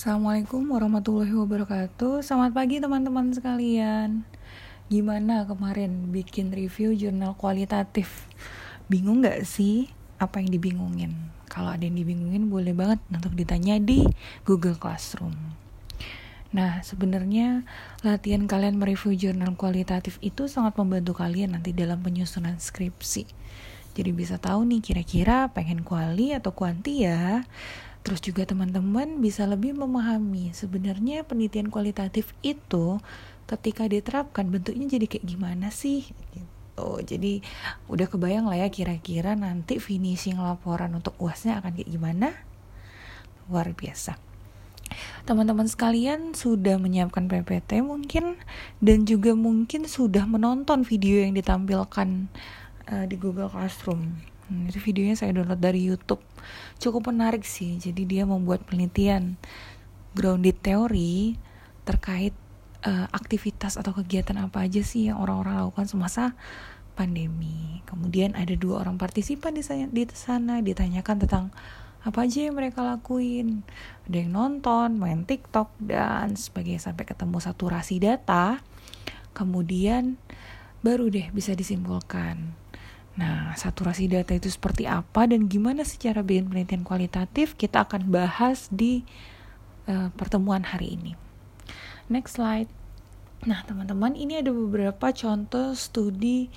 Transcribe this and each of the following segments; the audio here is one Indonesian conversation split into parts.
Assalamualaikum warahmatullahi wabarakatuh Selamat pagi teman-teman sekalian Gimana kemarin bikin review jurnal kualitatif? Bingung gak sih apa yang dibingungin? Kalau ada yang dibingungin boleh banget untuk ditanya di Google Classroom Nah, sebenarnya latihan kalian mereview jurnal kualitatif itu sangat membantu kalian nanti dalam penyusunan skripsi. Jadi bisa tahu nih kira-kira pengen kuali atau kuanti ya. Terus juga teman-teman bisa lebih memahami sebenarnya penelitian kualitatif itu ketika diterapkan bentuknya jadi kayak gimana sih gitu. Jadi udah kebayang lah ya kira-kira nanti finishing laporan untuk UASnya akan kayak gimana? Luar biasa. Teman-teman sekalian sudah menyiapkan PPT mungkin dan juga mungkin sudah menonton video yang ditampilkan uh, di Google Classroom itu videonya saya download dari YouTube. Cukup menarik sih. Jadi dia membuat penelitian grounded teori terkait uh, aktivitas atau kegiatan apa aja sih yang orang-orang lakukan semasa pandemi. Kemudian ada dua orang partisipan di sana, di sana ditanyakan tentang apa aja yang mereka lakuin. Ada yang nonton, main TikTok dan sebagainya sampai ketemu saturasi data. Kemudian baru deh bisa disimpulkan Nah, saturasi data itu seperti apa dan gimana secara bikin penelitian kualitatif kita akan bahas di uh, pertemuan hari ini. Next slide. Nah, teman-teman, ini ada beberapa contoh studi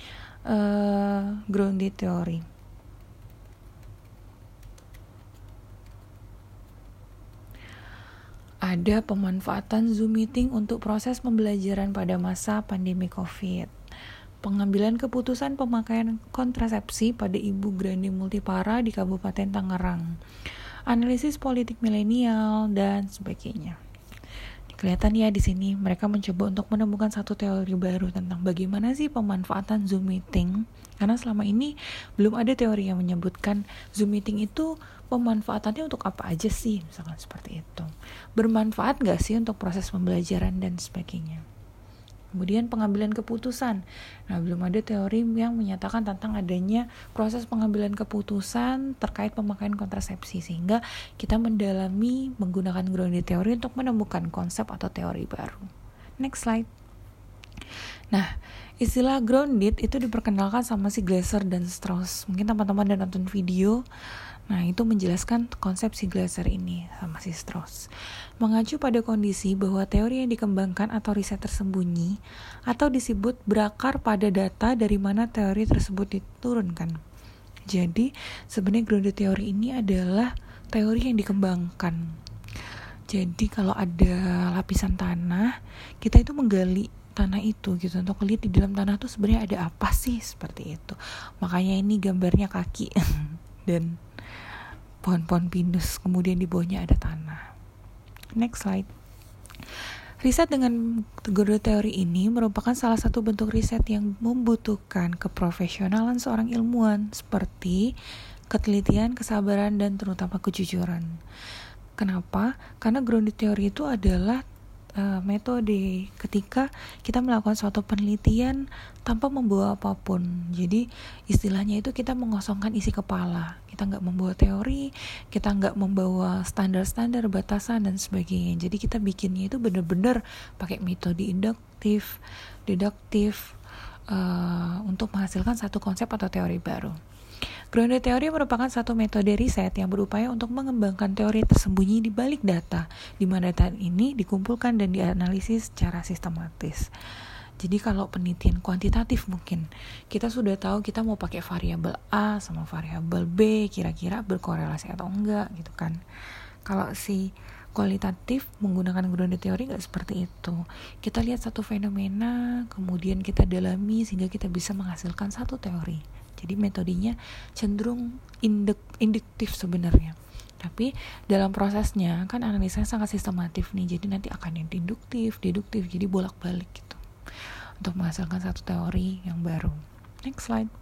uh, grounded theory. Ada pemanfaatan Zoom meeting untuk proses pembelajaran pada masa pandemi COVID pengambilan keputusan pemakaian kontrasepsi pada ibu Grandi Multipara di Kabupaten Tangerang, analisis politik milenial, dan sebagainya. Kelihatan ya di sini mereka mencoba untuk menemukan satu teori baru tentang bagaimana sih pemanfaatan Zoom meeting. Karena selama ini belum ada teori yang menyebutkan Zoom meeting itu pemanfaatannya untuk apa aja sih, misalkan seperti itu. Bermanfaat gak sih untuk proses pembelajaran dan sebagainya. Kemudian pengambilan keputusan. Nah, belum ada teori yang menyatakan tentang adanya proses pengambilan keputusan terkait pemakaian kontrasepsi sehingga kita mendalami menggunakan grounded teori untuk menemukan konsep atau teori baru. Next slide. Nah, istilah grounded itu diperkenalkan sama si Glaser dan Strauss. Mungkin teman-teman udah nonton video Nah, itu menjelaskan konsep si Glaser ini sama si Strauss. Mengacu pada kondisi bahwa teori yang dikembangkan atau riset tersembunyi atau disebut berakar pada data dari mana teori tersebut diturunkan. Jadi, sebenarnya grounded teori ini adalah teori yang dikembangkan. Jadi, kalau ada lapisan tanah, kita itu menggali tanah itu gitu untuk lihat di dalam tanah tuh sebenarnya ada apa sih seperti itu. Makanya ini gambarnya kaki dan pohon-pohon pinus, kemudian di bawahnya ada tanah. Next slide. Riset dengan teori teori ini merupakan salah satu bentuk riset yang membutuhkan keprofesionalan seorang ilmuwan seperti ketelitian, kesabaran, dan terutama kejujuran. Kenapa? Karena grounded teori itu adalah uh, metode ketika kita melakukan suatu penelitian tanpa membawa apa pun. Jadi istilahnya itu kita mengosongkan isi kepala. Kita nggak membawa teori, kita nggak membawa standar-standar batasan dan sebagainya. Jadi kita bikinnya itu benar-benar pakai metode induktif, deduktif uh, untuk menghasilkan satu konsep atau teori baru. Grounded teori merupakan satu metode riset yang berupaya untuk mengembangkan teori tersembunyi di balik data, di mana data ini dikumpulkan dan dianalisis secara sistematis. Jadi kalau penelitian kuantitatif mungkin kita sudah tahu kita mau pakai variabel A sama variabel B kira-kira berkorelasi atau enggak gitu kan. Kalau si kualitatif menggunakan grounded teori nggak seperti itu. Kita lihat satu fenomena, kemudian kita dalami sehingga kita bisa menghasilkan satu teori jadi metodenya cenderung induk, induktif sebenarnya. Tapi dalam prosesnya kan analisanya sangat sistematif nih jadi nanti akan yang induktif deduktif jadi bolak balik gitu. Untuk menghasilkan satu teori yang baru. Next slide.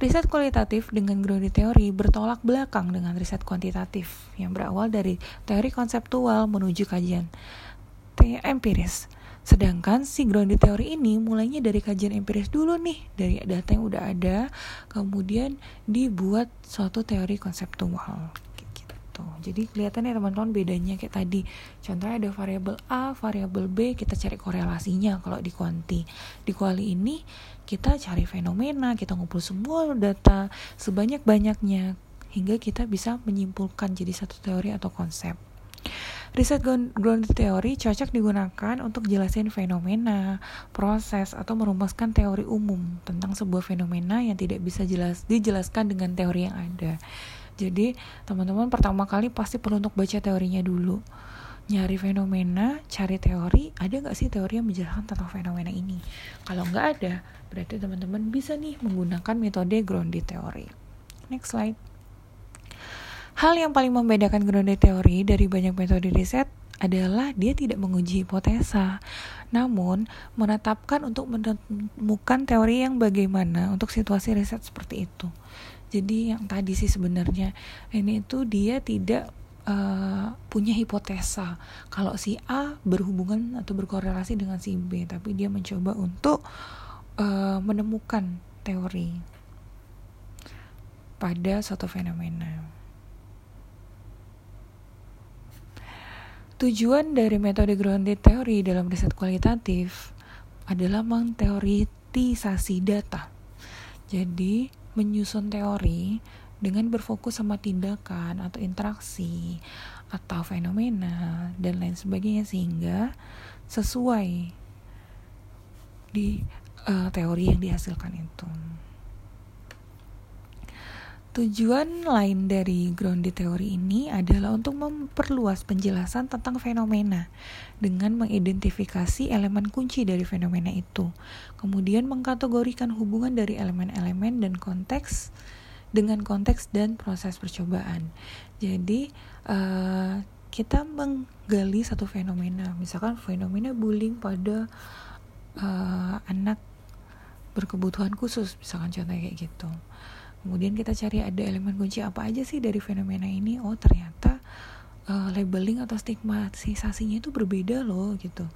Riset kualitatif dengan grounded teori bertolak belakang dengan riset kuantitatif yang berawal dari teori konseptual menuju kajian empiris. Sedangkan si grounded teori ini mulainya dari kajian empiris dulu nih, dari data yang udah ada, kemudian dibuat suatu teori konseptual. gitu. Jadi kelihatan ya teman-teman bedanya kayak tadi. Contohnya ada variabel A variabel B kita cari korelasinya kalau di kuanti. Di kuali ini kita cari fenomena kita ngumpul semua data sebanyak-banyaknya hingga kita bisa menyimpulkan jadi satu teori atau konsep Riset ground theory cocok digunakan untuk jelasin fenomena, proses, atau merumuskan teori umum tentang sebuah fenomena yang tidak bisa jelas dijelaskan dengan teori yang ada. Jadi, teman-teman pertama kali pasti perlu untuk baca teorinya dulu. Nyari fenomena, cari teori, ada nggak sih teori yang menjelaskan tentang fenomena ini? Kalau nggak ada, berarti teman-teman bisa nih menggunakan metode ground theory. Next slide. Hal yang paling membedakan grounded teori dari banyak metode riset adalah dia tidak menguji hipotesa, namun menetapkan untuk menemukan teori yang bagaimana untuk situasi riset seperti itu. Jadi yang tadi sih sebenarnya ini itu dia tidak uh, punya hipotesa kalau si A berhubungan atau berkorelasi dengan si B, tapi dia mencoba untuk uh, menemukan teori pada suatu fenomena. Tujuan dari metode grounded theory dalam riset kualitatif adalah mengteoritisasi data. Jadi, menyusun teori dengan berfokus sama tindakan atau interaksi atau fenomena dan lain sebagainya sehingga sesuai di uh, teori yang dihasilkan itu. Tujuan lain dari grounded teori ini adalah untuk memperluas penjelasan tentang fenomena dengan mengidentifikasi elemen kunci dari fenomena itu, kemudian mengkategorikan hubungan dari elemen-elemen dan konteks dengan konteks dan proses percobaan. Jadi uh, kita menggali satu fenomena, misalkan fenomena bullying pada uh, anak berkebutuhan khusus, misalkan contohnya kayak gitu kemudian kita cari ada elemen kunci apa aja sih dari fenomena ini? Oh ternyata uh, labeling atau stigmatisasinya itu berbeda loh gitu.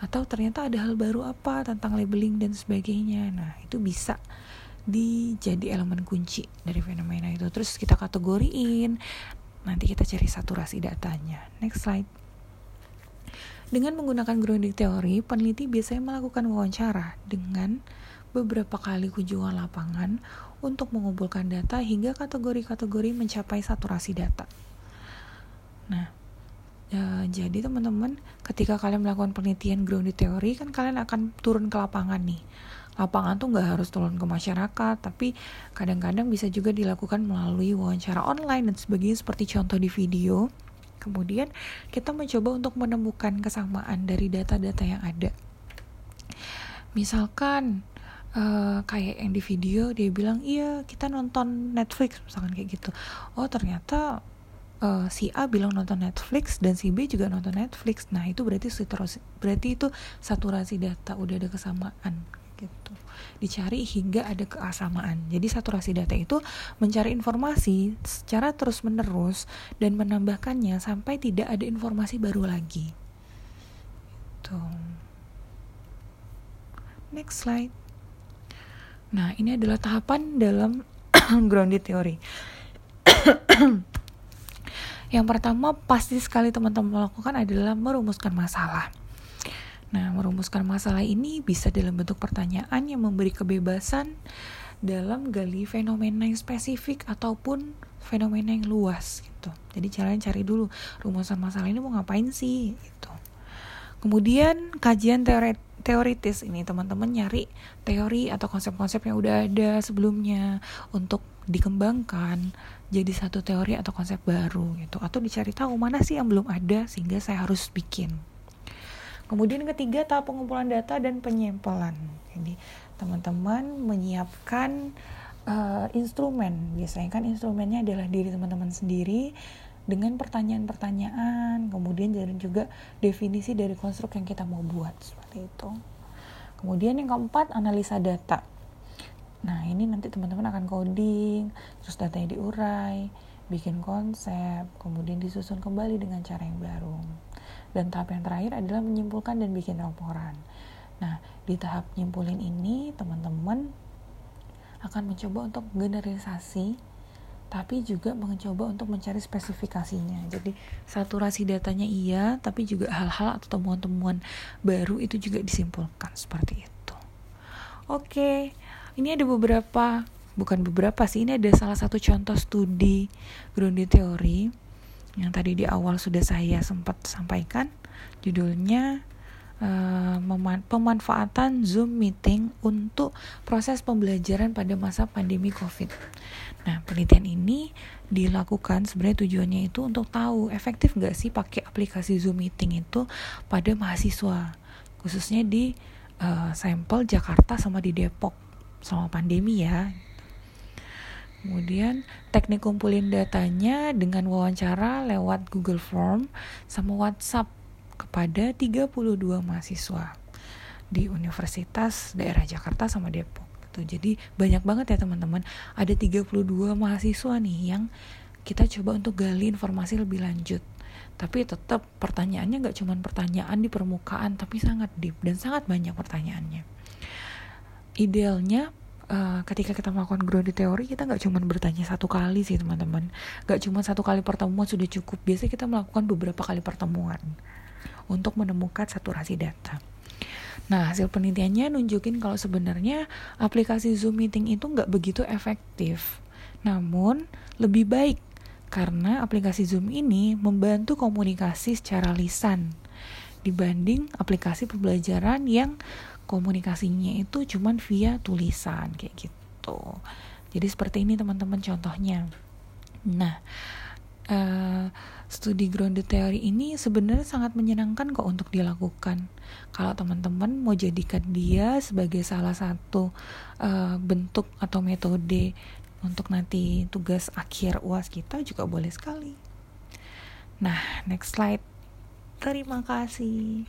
Atau ternyata ada hal baru apa tentang labeling dan sebagainya. Nah itu bisa dijadi elemen kunci dari fenomena itu. Terus kita kategoriin. Nanti kita cari saturasi datanya. Next slide dengan menggunakan grounding teori, peneliti biasanya melakukan wawancara dengan beberapa kali kunjungan lapangan untuk mengumpulkan data hingga kategori-kategori mencapai saturasi data. Nah, ya, jadi teman-teman, ketika kalian melakukan penelitian grounded theory, kan kalian akan turun ke lapangan nih. Lapangan tuh nggak harus turun ke masyarakat, tapi kadang-kadang bisa juga dilakukan melalui wawancara online dan sebagainya seperti contoh di video. Kemudian kita mencoba untuk menemukan kesamaan dari data-data yang ada. Misalkan uh, kayak yang di video dia bilang iya kita nonton Netflix misalkan kayak gitu. Oh ternyata uh, si A bilang nonton Netflix dan si B juga nonton Netflix. Nah itu berarti berarti itu saturasi data udah ada kesamaan gitu dicari hingga ada kesamaan jadi saturasi data itu mencari informasi secara terus menerus dan menambahkannya sampai tidak ada informasi baru lagi gitu. next slide Nah, ini adalah tahapan dalam grounded theory. Yang pertama pasti sekali teman-teman lakukan adalah merumuskan masalah. Nah, merumuskan masalah ini bisa dalam bentuk pertanyaan yang memberi kebebasan dalam gali fenomena yang spesifik ataupun fenomena yang luas gitu. Jadi caranya cari dulu rumusan masalah ini mau ngapain sih gitu. Kemudian kajian teori teoritis ini teman-teman nyari teori atau konsep-konsep yang udah ada sebelumnya untuk dikembangkan jadi satu teori atau konsep baru gitu atau dicari tahu mana sih yang belum ada sehingga saya harus bikin kemudian ketiga tahap pengumpulan data dan penyempelan jadi teman-teman menyiapkan uh, instrumen biasanya kan instrumennya adalah diri teman-teman sendiri dengan pertanyaan-pertanyaan, kemudian juga definisi dari konstruk yang kita mau buat seperti itu. Kemudian yang keempat analisa data. Nah ini nanti teman-teman akan coding, terus datanya diurai, bikin konsep, kemudian disusun kembali dengan cara yang baru. Dan tahap yang terakhir adalah menyimpulkan dan bikin laporan. Nah di tahap nyimpulin ini teman-teman akan mencoba untuk generalisasi tapi juga mencoba untuk mencari spesifikasinya. Jadi saturasi datanya iya, tapi juga hal-hal atau temuan-temuan baru itu juga disimpulkan seperti itu. Oke, ini ada beberapa, bukan beberapa sih, ini ada salah satu contoh studi grounded theory yang tadi di awal sudah saya sempat sampaikan. Judulnya uh, pemanfaatan Zoom meeting untuk proses pembelajaran pada masa pandemi COVID. Nah, penelitian ini dilakukan sebenarnya tujuannya itu untuk tahu efektif nggak sih pakai aplikasi Zoom Meeting itu pada mahasiswa, khususnya di uh, sampel Jakarta sama di Depok selama pandemi ya. Kemudian teknik kumpulin datanya dengan wawancara lewat Google Form sama WhatsApp kepada 32 mahasiswa di Universitas Daerah Jakarta sama Depok gitu. Jadi banyak banget ya teman-teman. Ada 32 mahasiswa nih yang kita coba untuk gali informasi lebih lanjut. Tapi tetap pertanyaannya nggak cuma pertanyaan di permukaan, tapi sangat deep dan sangat banyak pertanyaannya. Idealnya uh, ketika kita melakukan grounded teori kita nggak cuma bertanya satu kali sih teman-teman. Nggak cuma satu kali pertemuan sudah cukup. Biasanya kita melakukan beberapa kali pertemuan untuk menemukan saturasi data. Nah, hasil penelitiannya nunjukin kalau sebenarnya aplikasi Zoom Meeting itu nggak begitu efektif. Namun, lebih baik karena aplikasi Zoom ini membantu komunikasi secara lisan dibanding aplikasi pembelajaran yang komunikasinya itu cuma via tulisan kayak gitu. Jadi seperti ini teman-teman contohnya. Nah, uh, studi grounded theory ini sebenarnya sangat menyenangkan kok untuk dilakukan. Kalau teman-teman mau jadikan dia sebagai salah satu uh, bentuk atau metode untuk nanti tugas akhir UAS kita juga boleh sekali. Nah, next slide. Terima kasih.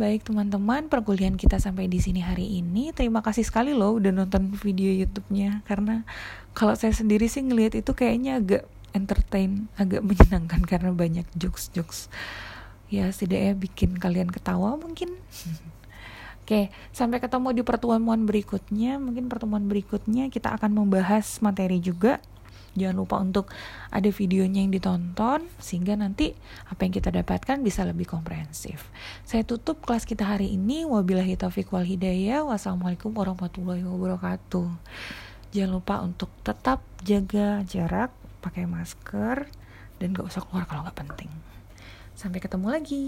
Baik teman-teman, perkuliahan kita sampai di sini hari ini. Terima kasih sekali loh udah nonton video YouTube-nya karena kalau saya sendiri sih ngelihat itu kayaknya agak entertain agak menyenangkan karena banyak jokes-jokes ya setidaknya bikin kalian ketawa mungkin Oke, sampai ketemu di pertemuan berikutnya. Mungkin pertemuan berikutnya kita akan membahas materi juga. Jangan lupa untuk ada videonya yang ditonton sehingga nanti apa yang kita dapatkan bisa lebih komprehensif. Saya tutup kelas kita hari ini. Wabillahi taufiq wal hidayah. Wassalamualaikum warahmatullahi wabarakatuh. Jangan lupa untuk tetap jaga jarak pakai masker dan gak usah keluar kalau nggak penting. Sampai ketemu lagi.